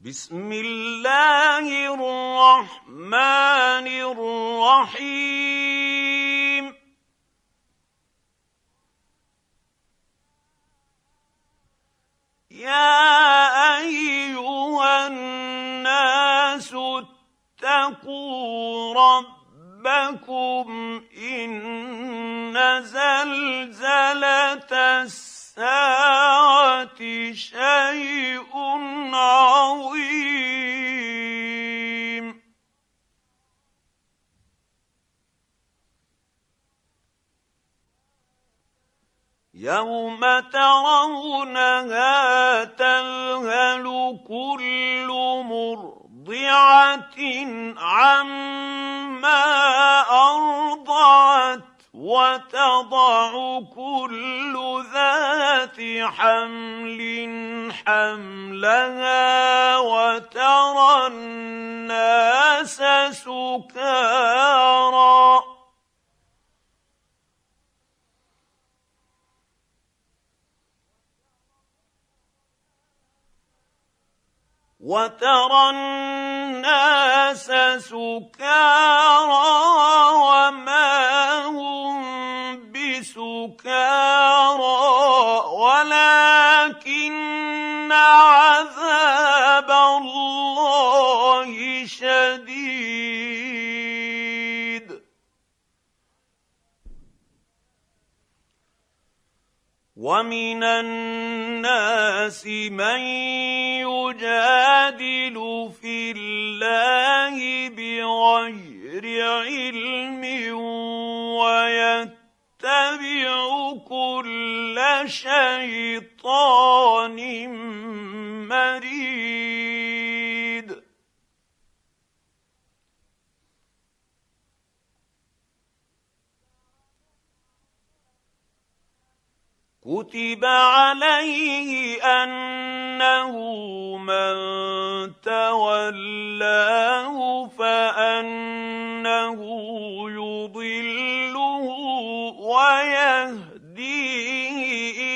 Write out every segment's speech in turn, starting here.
بسم الله الرحمن الرحيم. يا أيها الناس اتقوا ربكم إن زلزلة الساعة شيء عظيم. يوم ترونها تذهل كل مرضعه عما ارضعت وتضع كل ذات حمل حملها وترى الناس سكارى. وترى الناس سكارى وما هم بسكارى ولكن عذاب الله شديد ومن الناس من يجادل في الله بغير علم ويتبع كل شيطان كتب عليه انه من تولاه فانه يضله ويهديه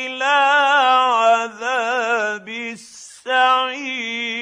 إلى عذاب السعير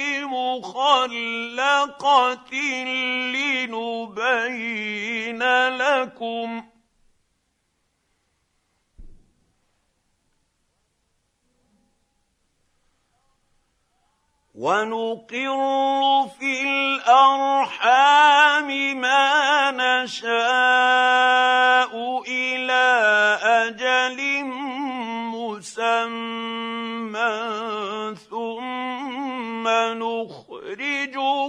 مخلقة لنبين لكم. ونقر في الأرحام ما نشاء إلى أجل مسمى ثم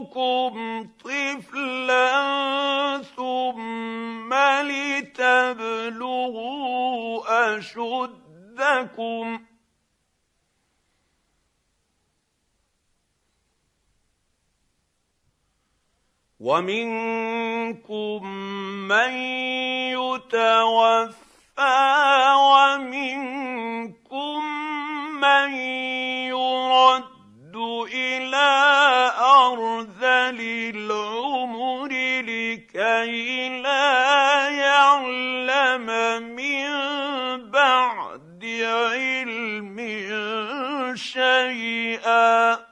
نخرجكم طفلا ثم لتبلغوا اشدكم ومنكم من يتوفى ومنكم من يرد إلى أرذل العمر لكي لا يعلم من بعد علم شيئا.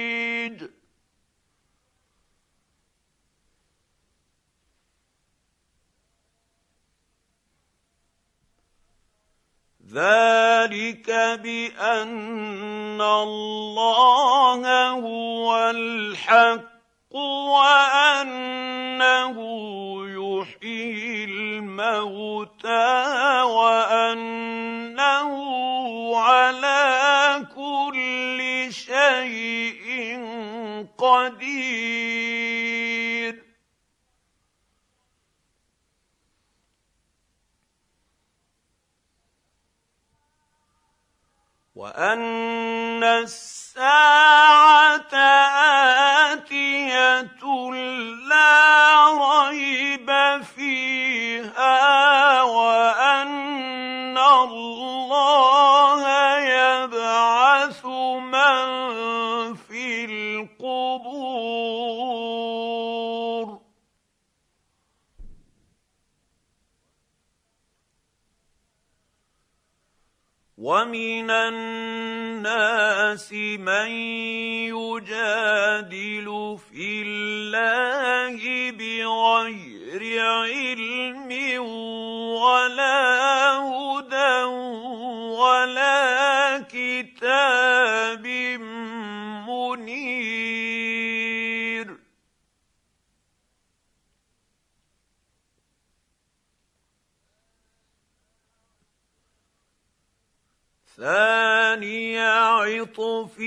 ذلك بأن الله هو الحق وأنه يحيي الموتى وأنه على كل شيء قدير. وأن الساعة آتية لا ريب فيها وأن الله يبعث من في القبور. ومن الناس من يجادل في الله بغير علم ولا هدى ولا ثاني عطفه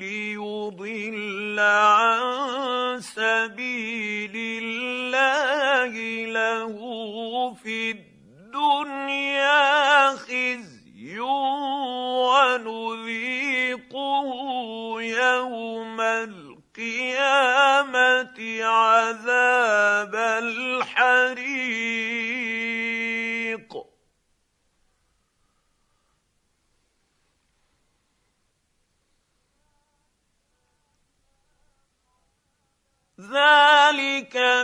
ليضل عن سبيل الله له في الدنيا خزي ونذيقه يوم القيامة عذاب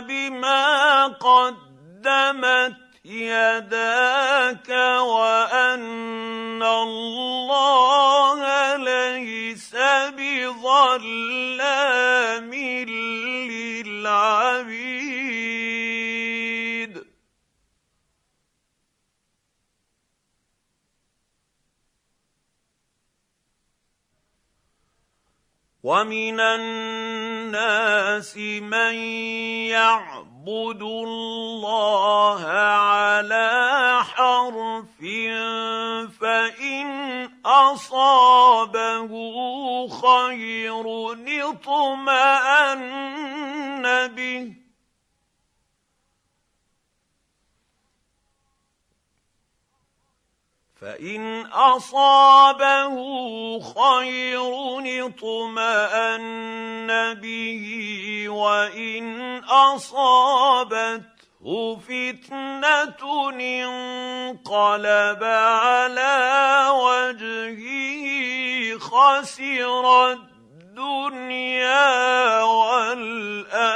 بما قدمت يداك وأن الله ليس بظلام للعبيد. ومن الناس من يعبد الله على حرف فان اصابه خير اطمان به فان اصابه خير اطمان به وان اصابته فتنه انقلب على وجهه خسر الدنيا والاخره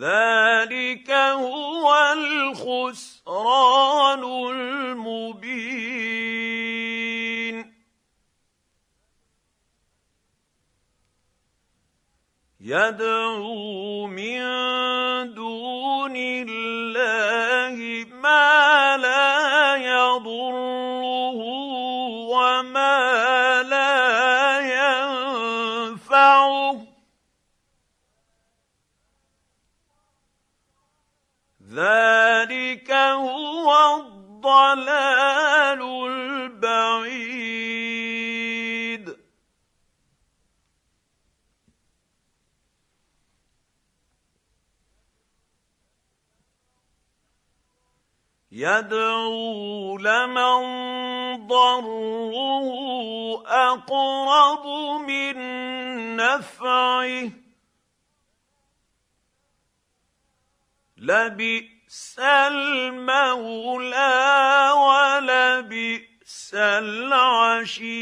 ذلك يدعو لمن ضره أقرب من نفعه. لبئس المولى ولبئس العشير.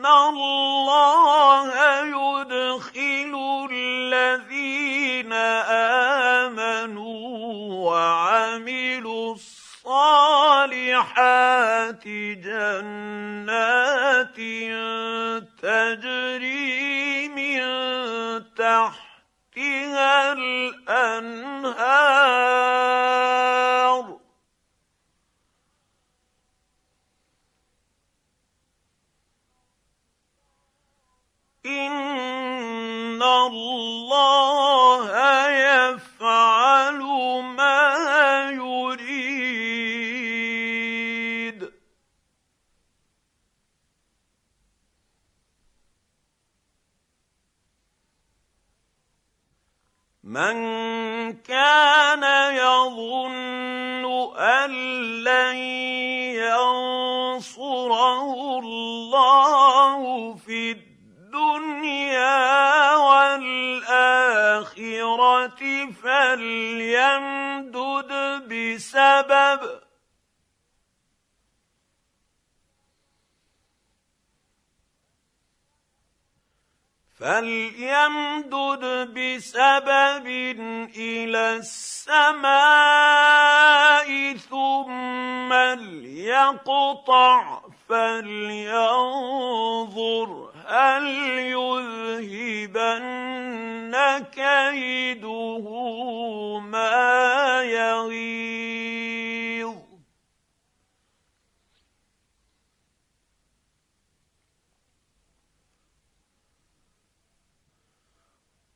ان الله يدخل الذين امنوا وعملوا الصالحات جنات تجري من تحتها الانهار الله فليمدد بسبب إلى السماء ثم ليقطع فلينظر هل يذهبن كيده ما يغيظ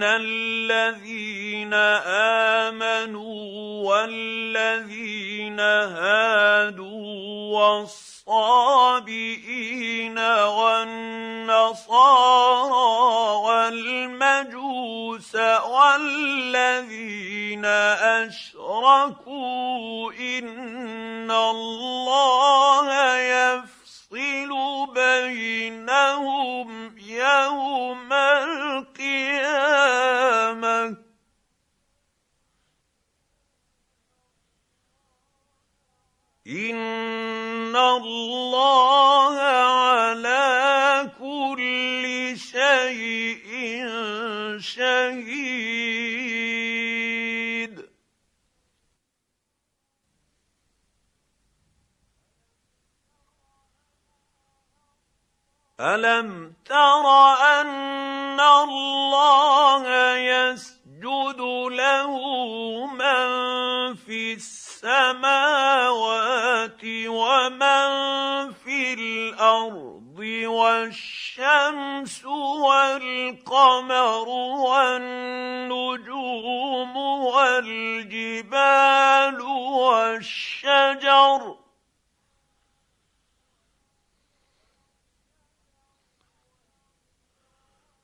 ان الذين امنوا والذين هادوا والصابئين والنصارى والمجوس والذين اشركوا ان الله ان الله على كل شيء شهيد. الم تر ان الله يسجد له من في السماوات ومن في الأرض والشمس والقمر والنجوم والجبال والشجر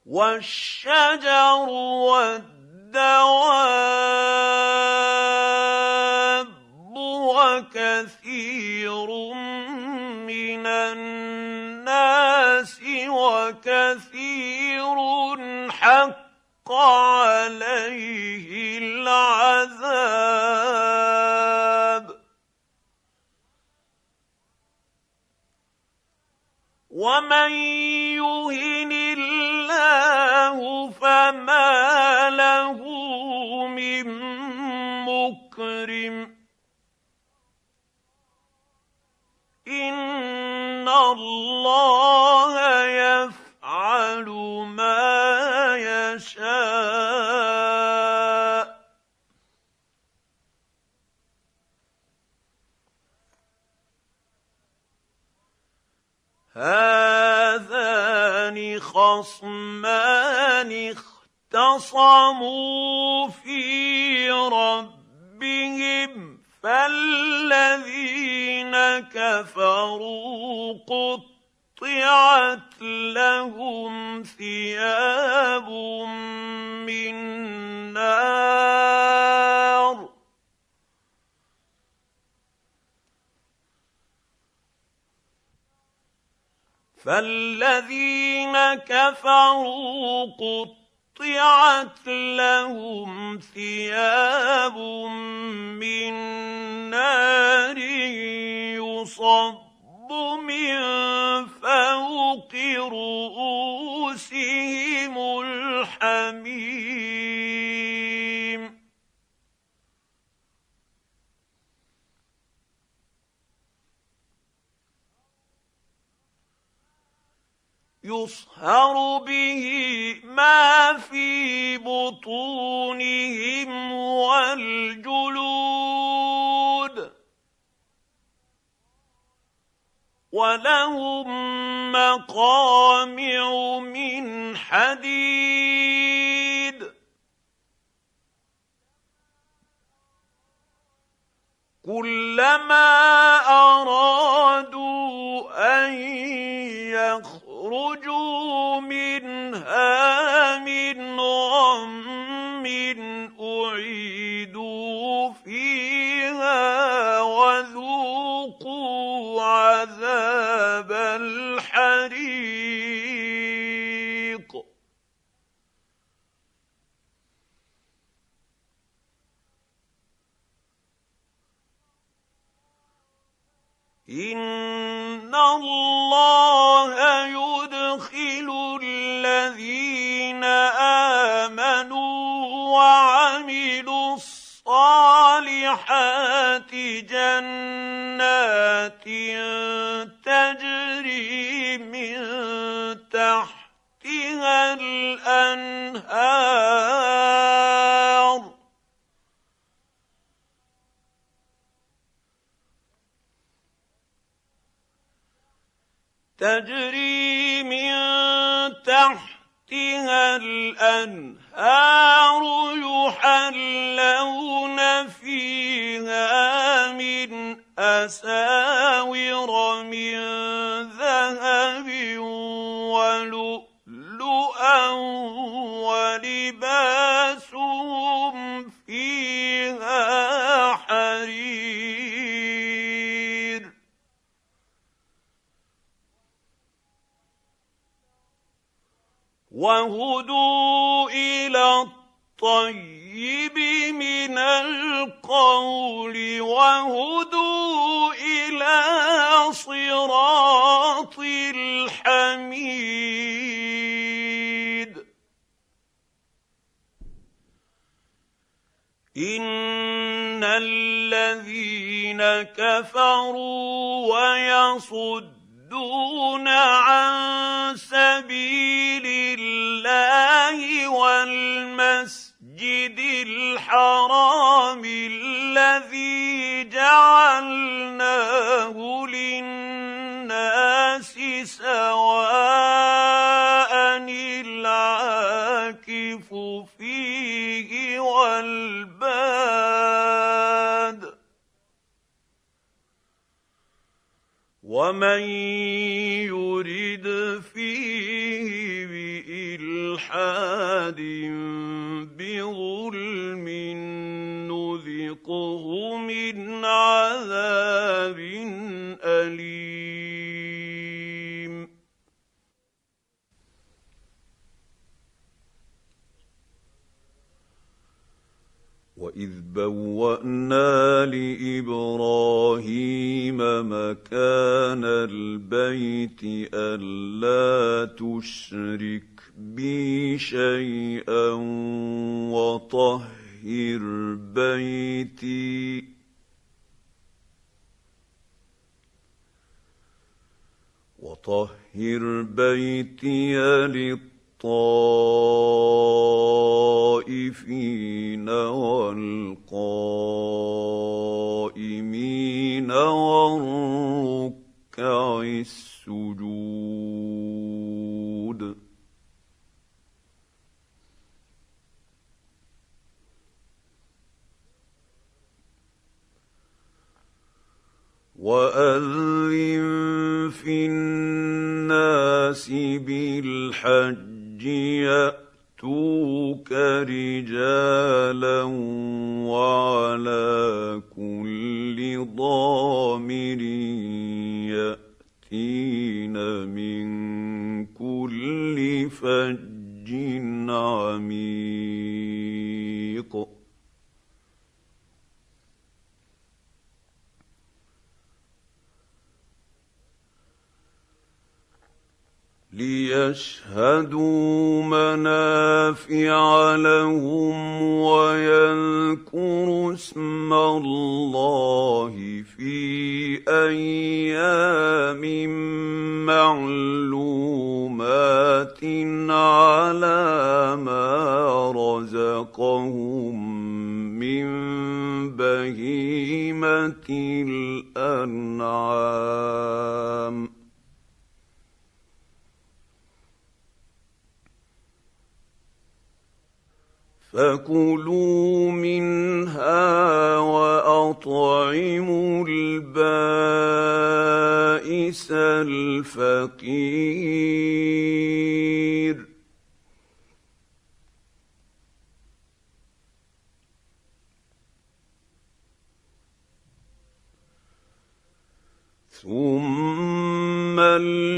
والشجر والدواب وكثير من الناس وكثير حق عليه العذاب. ومن يهن الله فما له من خصمان اختصموا في ربهم فالذين كفروا قطعت لهم ثياب من نار فالذين كفروا قطعت لهم ثياب من نار يصب من فوق رؤوسهم الحميم. يصهر به ما في بطونهم والجلود ولهم مقامع من حديد كلما ارادوا ان اخرجوا منها من غم أعيدوا فيها وذوقوا عذاب الحريق. إن الله الصالحات جنات تجري من تحتها الأنهار. تجري من تحتها الأنهار. يحلون فيها من أساور من ذهب ولؤلؤا ولباسهم فيها وهدوا إلى الطيب من القول وهدوا إلى صراط الحميد ان الذين كفروا ويصدون عن سبيل الله والمسجد الحرام الذي جعلناه للناس سواء العاكف فيه والباد ومن يرد فيه بالحاد بظلم نذقه من عذاب أليم. واذ بوانا لابراهيم مكان البيت الا تشرك بي شيئا وطهر بيتي وطهر بيتي للطائفين ثم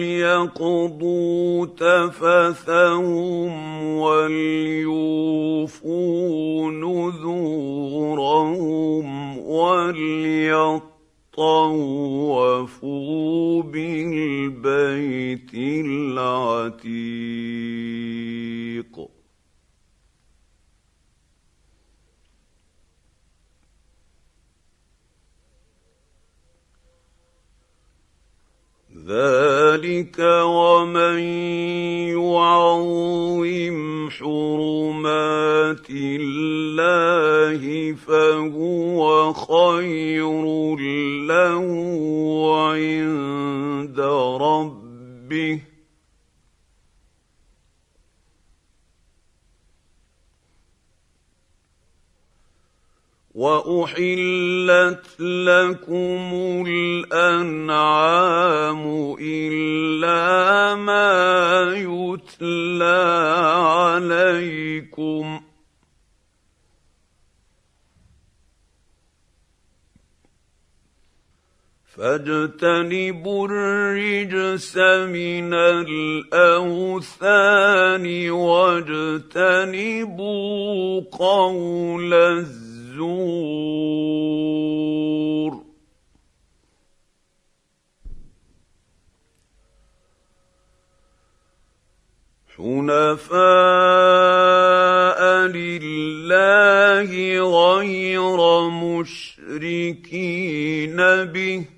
ليقضوا تفثهم وليوفوا نذورهم وليطوفوا بالبيت العتيق ذلك ومن يعظم حرمات الله فهو خير له عند ربه واحلت لكم الانعام الا ما يتلى عليكم فاجتنبوا الرجس من الاوثان واجتنبوا قول الزنا الزور. حنفاء لله غير مشركين به.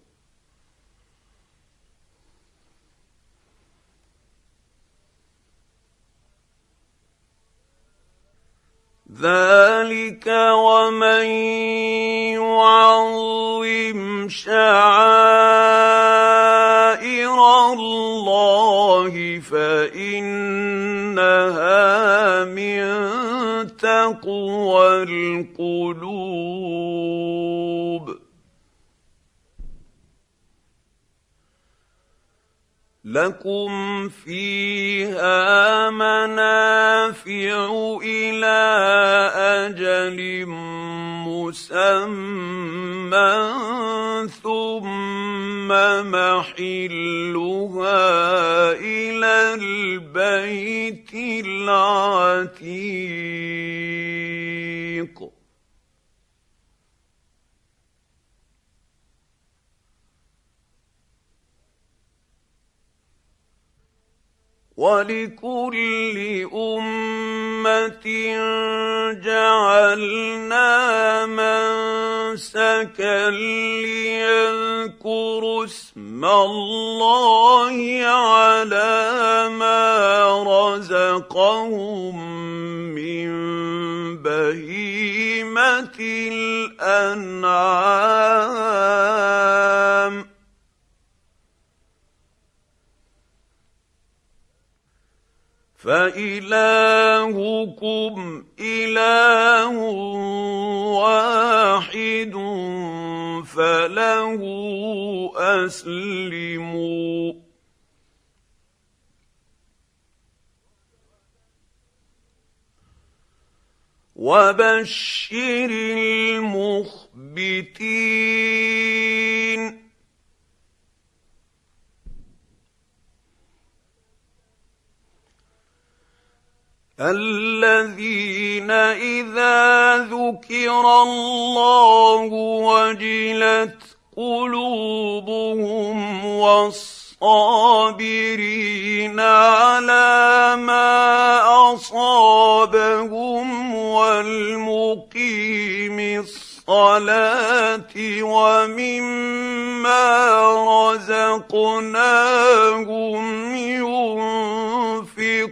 ذلك ومن يعظم شعائر الله فانها من تقوى القلوب لكم فيها منافع إلى أجل مسمى ثم محلها إلى البيت العتيق ولكل أمة جعلنا منسكا ليذكروا اسم الله على ما رزقهم فإلهكم إله واحد فله أسلموا. وبشر المخبتين. الذين إذا ذكر الله وجلت قلوبهم والصابرين على ما أصابهم والمقيم الصلاه ومما رزقناهم ينفقون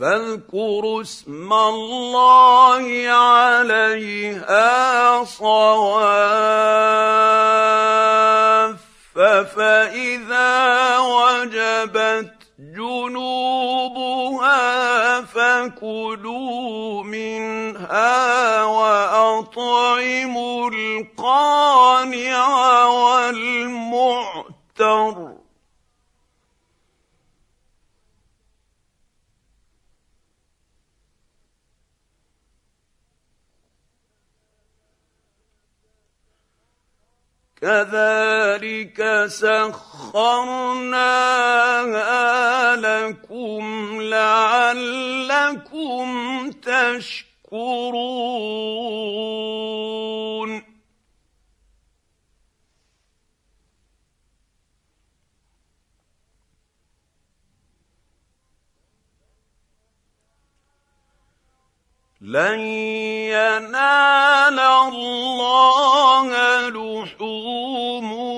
فاذكروا اسم الله عليها صواف فإذا وجبت جنوبها فكلوا منها وأطعموا القانع والمعتر. كذلك سخرناها لكم لعلكم تشكرون لن ينال الله لحومها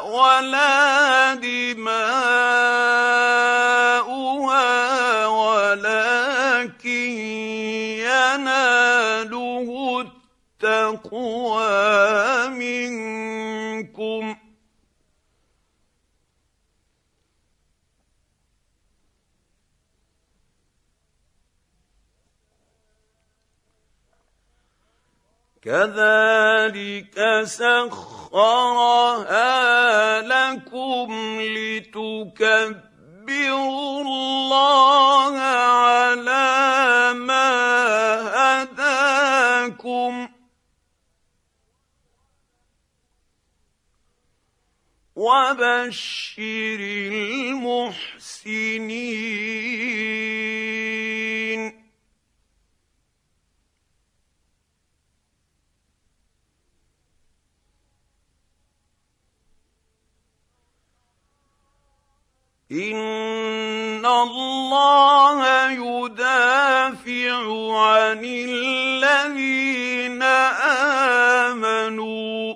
ولا دماؤها ولكن يناله التقوى منكم. كذلك سخرها لكم لتكبروا الله على ما هداكم. وبشر المحسنين. ان الله يدافع عن الذين امنوا.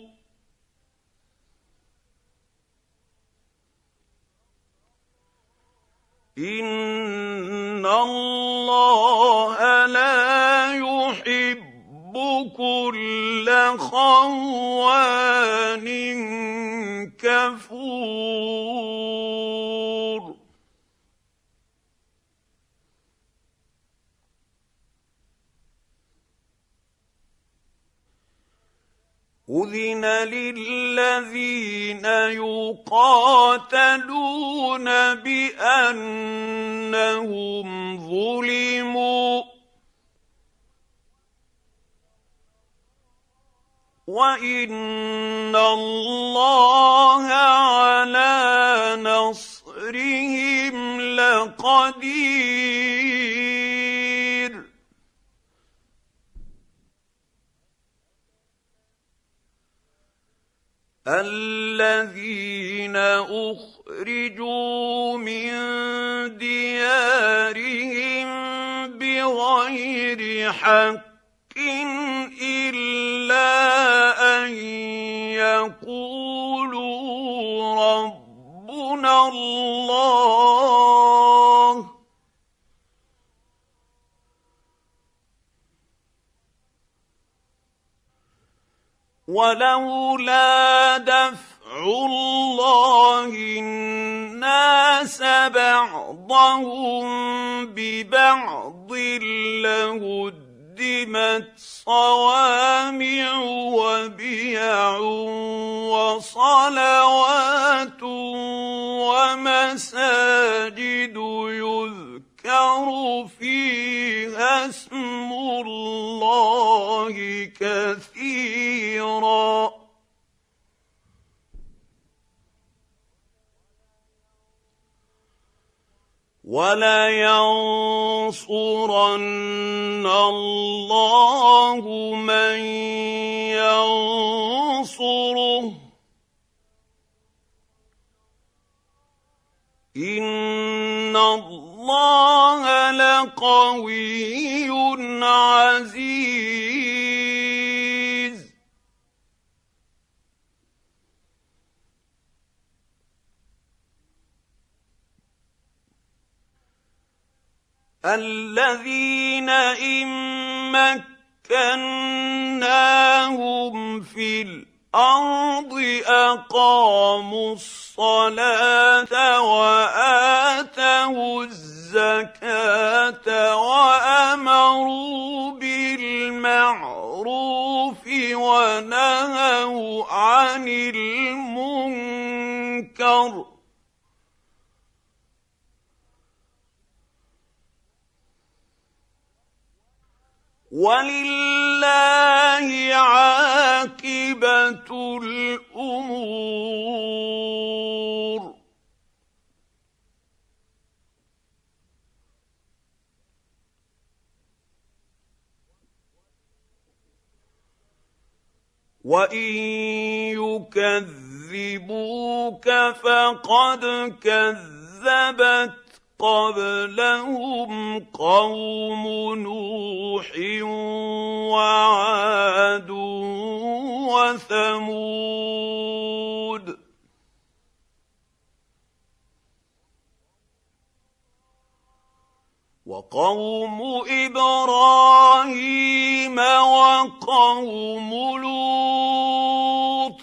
ان الله لا يحب كل خوان كفور. أذن للذين يقاتلون بأنهم ظلموا وإن الله على نصرهم لقدير الذين اخرجوا من ديارهم بغير حق الا ان يقولوا ربنا الله ولولا دفع الله الناس بعضهم ببعض لهد هدمت صوامع وبيع وصلوات ومساجد يذكر فيها اسم الله كثيرا. ولينصرن الله من ينصره. ان الله لقوي عزيز. الذين إن مكناهم في الأرض أقاموا الصلاة وآتوا الزكاة وأمروا بالمعروف ونهوا عن المنكر ولله عاقبة الأمور. وان يكذبوك فقد كذبت قبلهم قوم نوح وعاد وثمود وقوم إبراهيم وقوم لوط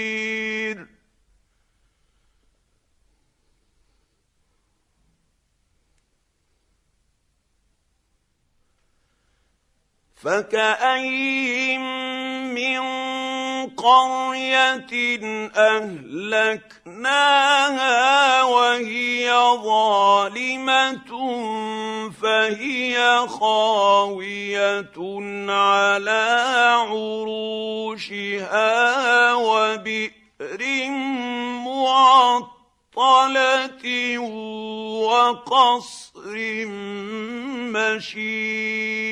فكاين من قريه اهلكناها وهي ظالمه فهي خاويه على عروشها وبئر معطله وقصر مشيد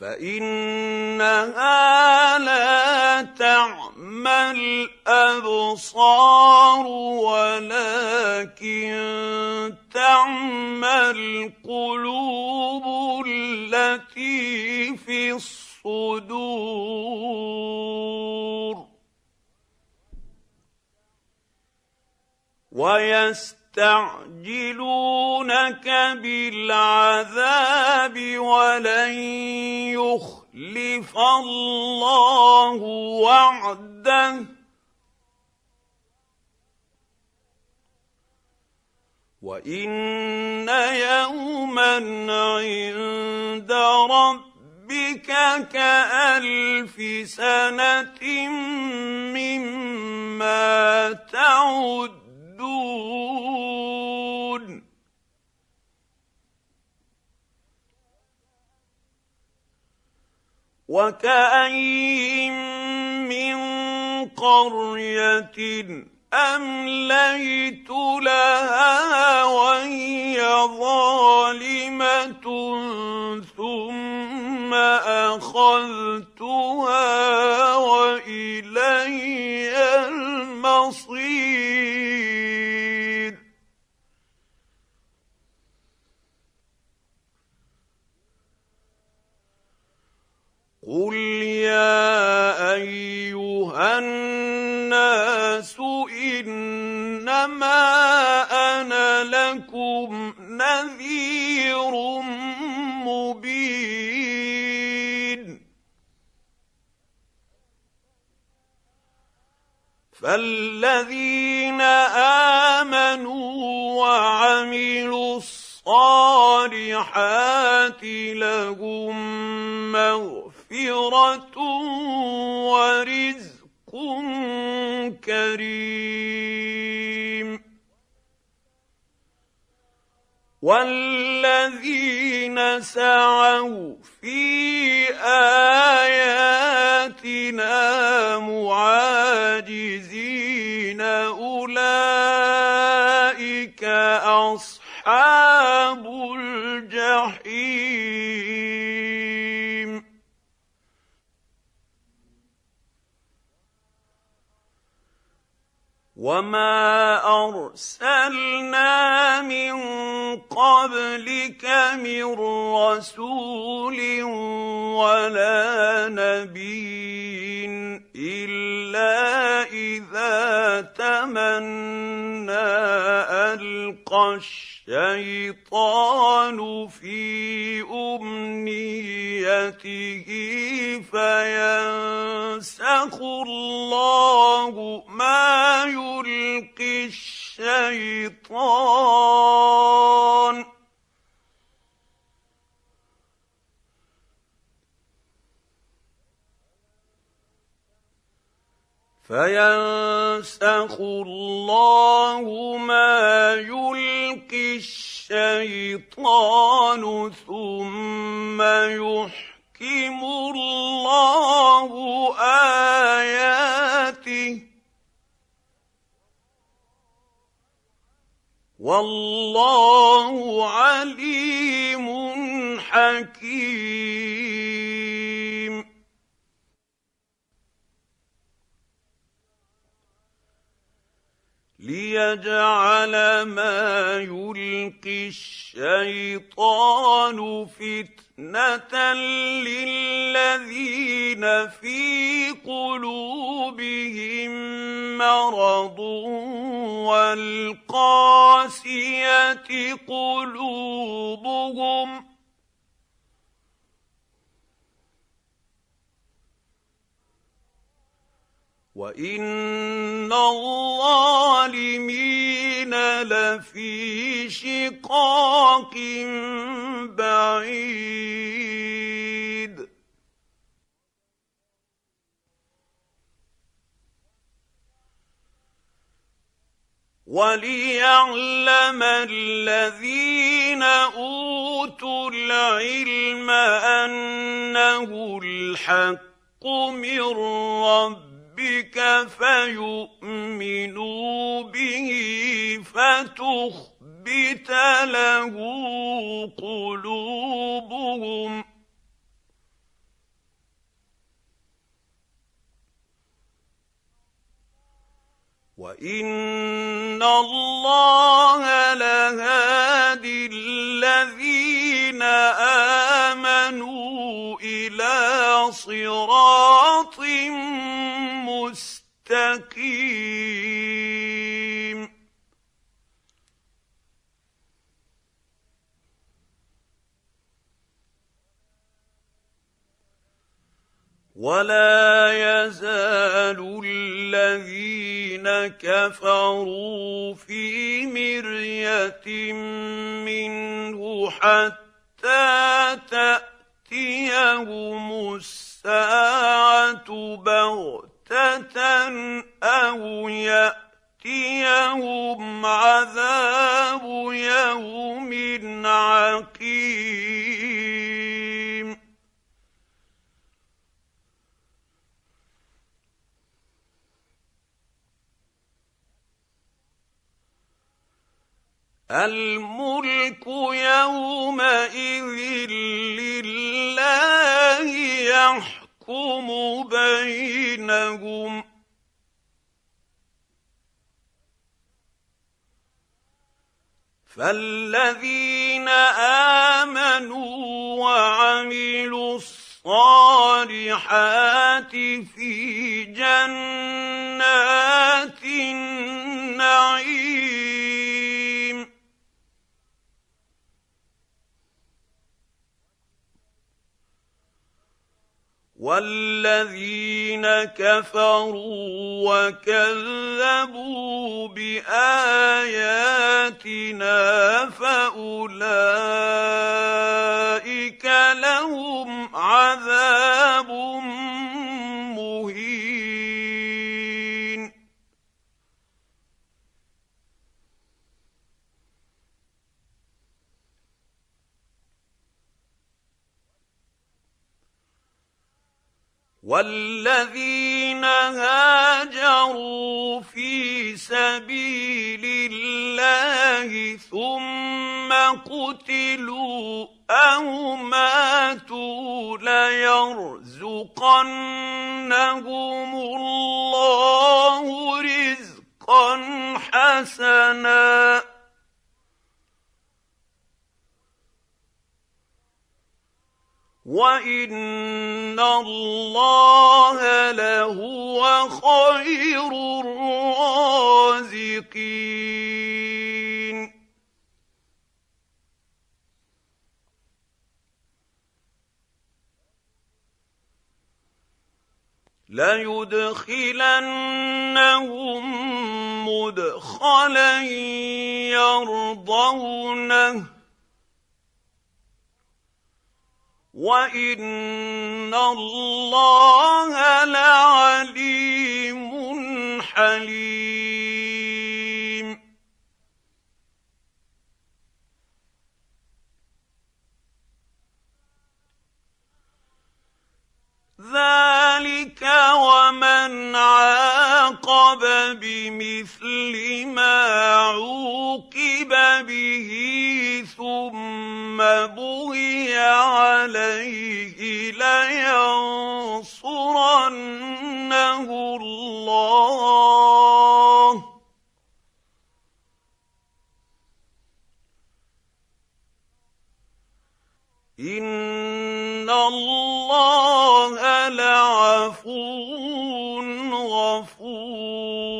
فإنها لا تعمى الابصار ولكن تعمى القلوب التي في الصدور. ويست يستعجلونك بالعذاب ولن يخلف الله وعده. وإن يوما عند ربك كألف سنة مما تعد. يعدون وكأين من قرية أمليت لها وهي ظالمة ثم أخذتها وإلي المصير. قل يا ايها الناس انما أنا لكم نذير مبين. فالذين امنوا وعملوا الصالحات لهم مغفره ورزق كريم والذين سعوا في اياتنا معاجزين اولئك وما ارسلنا من قبلك من رسول ولا نبي الا اذا تمنى القى الشيطان في امنيته فينسخ الله ما يلقي الشيطان فينسخ الله ما يلقي الشيطان ثم يحكم الله اياته والله عليم حكيم ليجعل ما يلقي الشيطان فتنه للذين في قلوبهم مرض والقاسيه قلوبهم وان الظالمين لفي شقاق بعيد وليعلم الذين اوتوا العلم انه الحق من ربهم ربك فيؤمنوا به فتخبت له قلوبهم. وان الله لهادي الذين امنوا إلى صراط مستقيم ولا يزال الذين كفروا في مريه منه حتى تاتيهم الساعة بغته أو ياتيهم عذاب يوم عقيم الملك يومئذ لله يحكم بينهم فالذين امنوا وعملوا الصالحات في جنات النعيم والذين كفروا وكذبوا باياتنا فاولئك لهم عذاب مهين والذين هاجروا في سبيل الله ثم قتلوا أو ماتوا ليرزقنهم الله رزقا حسنا وان الله لهو خير الرازقين ليدخلنهم مدخلا يرضونه وان الله لعليم حليم ذلك ومن عاقب بمثل ما عوقب به ثم بغي عليه لينصرنه الله ان الله لعفو غفور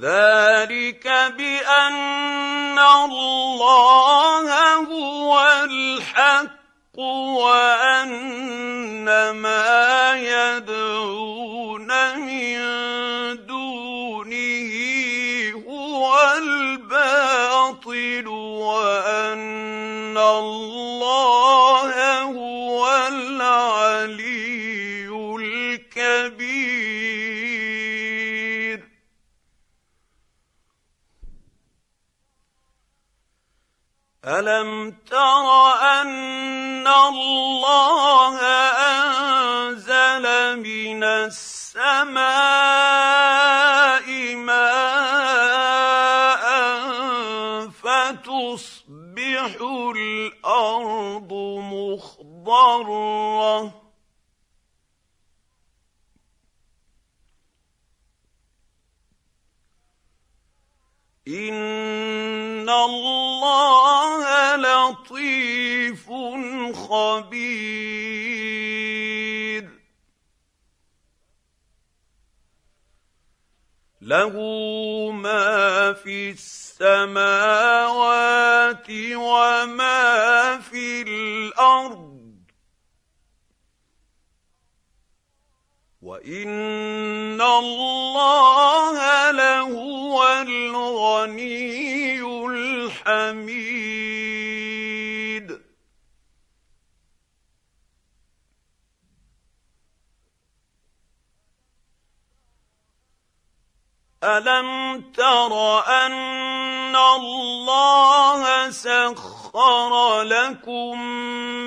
ذلك بأن الله هو الحق وأن ما يدعون من دونه هو الباطل وأن الله ألم تر أن الله أنزل من السماء ماء فتصبح الأرض مخضرة. ان الله لطيف خبير له ما في السماوات وما في الأرض وان الله لهو الغني الحميد. ألم تر أن الله سخر لكم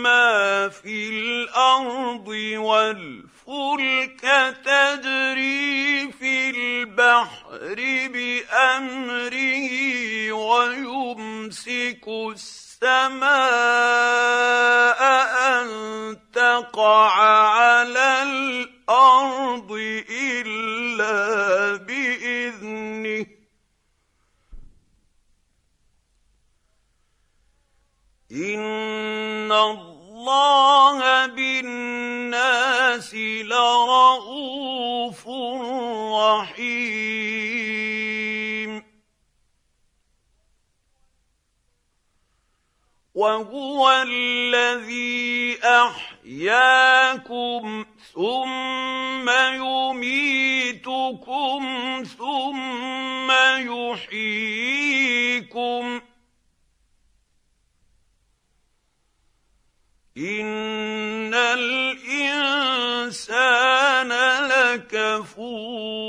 ما في الأرض والفلك تجري في البحر بأمره ويمسك السماء أن تقع على الأرض إلا بإذنه. إن الله بالناس لرءوف رحيم. وهو الذي أحياكم ثم يميتكم ثم يحييكم. ان الانسان لكفور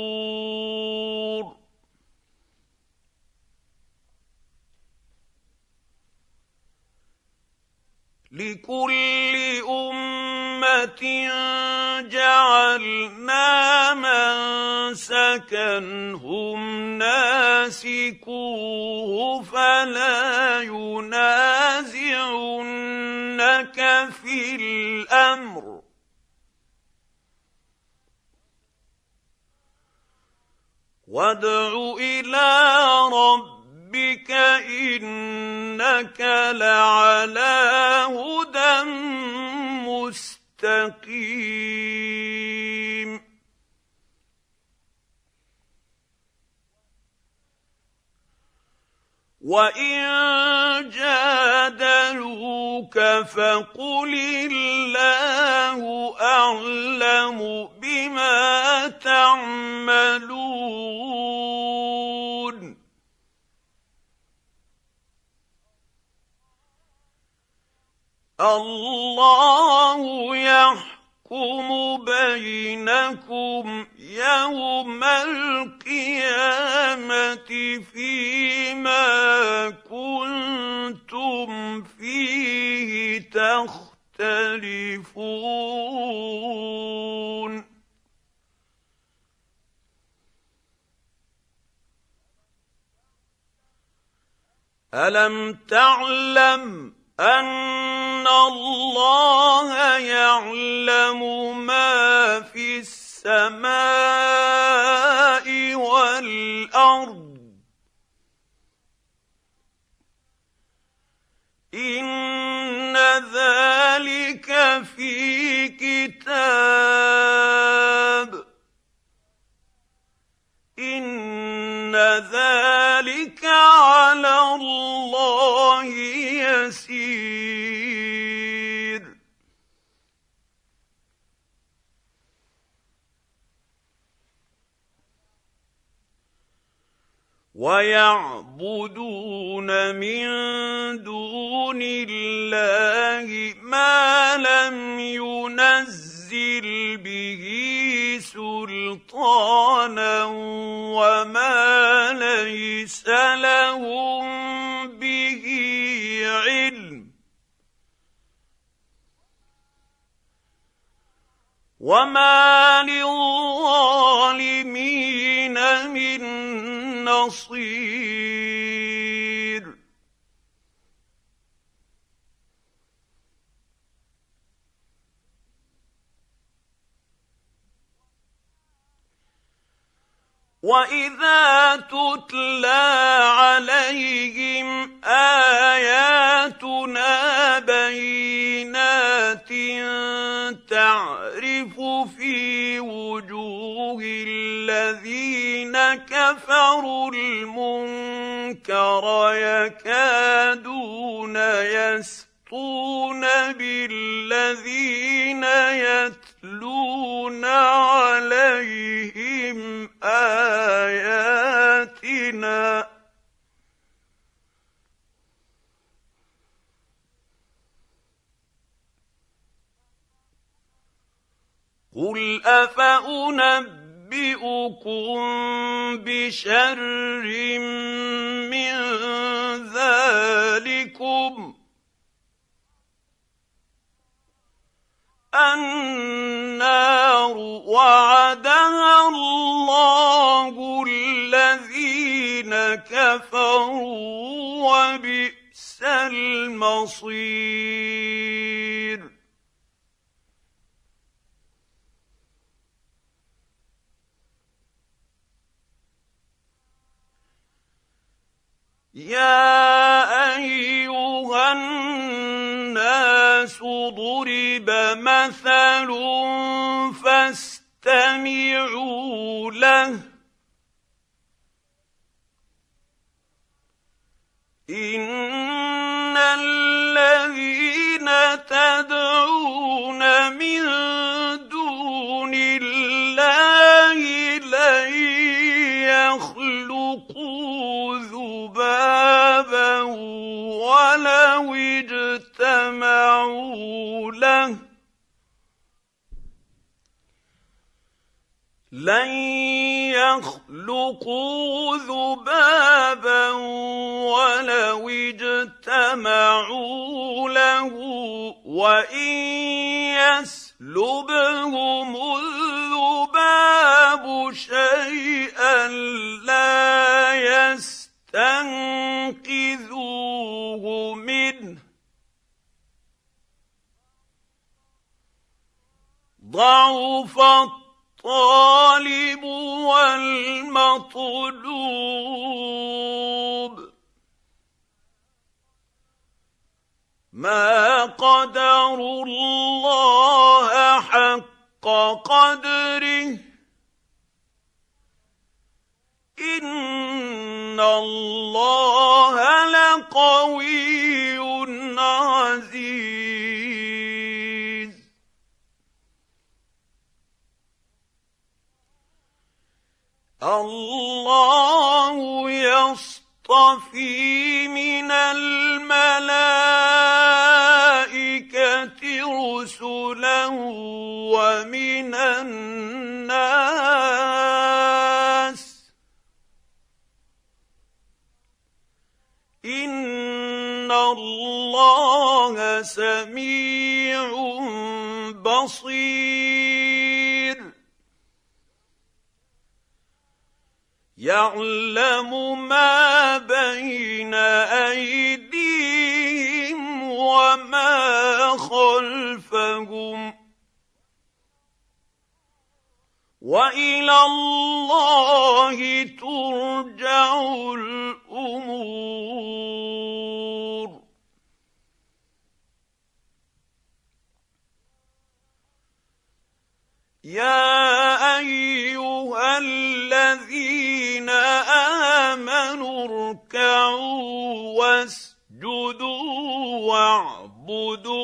لكل امه جعلنا منسكا هم ناسكوه فلا ينازعنك في الأمر. وادع إلى ربك إنك لعلى هدى مستقيم. وان جادلوك فقل الله اعلم بما تعملون الله يحكم بينكم يوم القيامة فيما كنتم فيه تختلفون. ألم تعلم أن الله يعلم ما في السماء الأرض إن ذلك في كتاب. إن ذلك على الله يسير. ويعبدون من دون الله سلطانا وما ليس لهم به علم. وما للظالمين من نصير. واذا تتلى عليهم اياتنا بينات تعرف في وجوه الذين كفروا المنكر يكادون يسطون بالذين يتلون عليهم آياتنا. قل افانبئكم بشر من كفروا وبئس المصير يا ايها الناس ضرب مثل فاستمعوا له ان الذين تدعون من دون الله لن يخلقوا ذبابا ولو اجتمعوا له لن يخلقوا ذبابا ولو اجتمعوا له وإن يسلبهم الذباب شيئا لا يستنقذوه منه. ضعف الطالب والمطلوب. ما قدروا الله حق قدره. إن الله لقوي الله يصطفي من الملائكة رسلا ومن الناس. إن الله سميع بصير. يعلم ما بين أيديهم وما خلفهم. وإلى الله ترجع الأمور. يا أيها الذين آمنوا اركعوا واسجدوا واعبدوا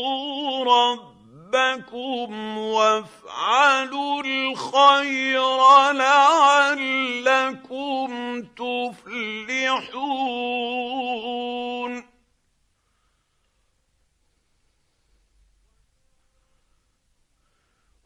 ربكم وافعلوا الخير لعلكم تفلحون.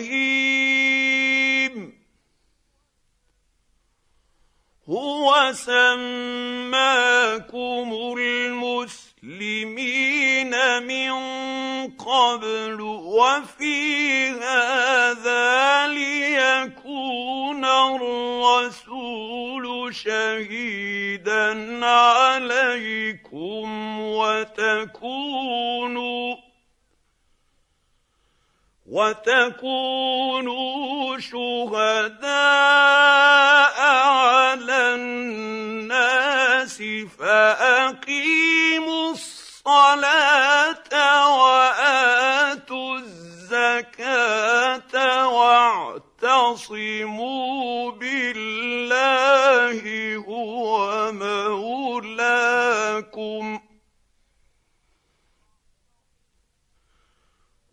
إبراهيم. هو سماكم المسلمين من قبل وفي هذا ليكون الرسول شهيدا عليكم وتكونوا وتكونوا شهداء على الناس فأقيموا الصلاة وآتوا الزكاة واعتصموا بالله هو مولاكم.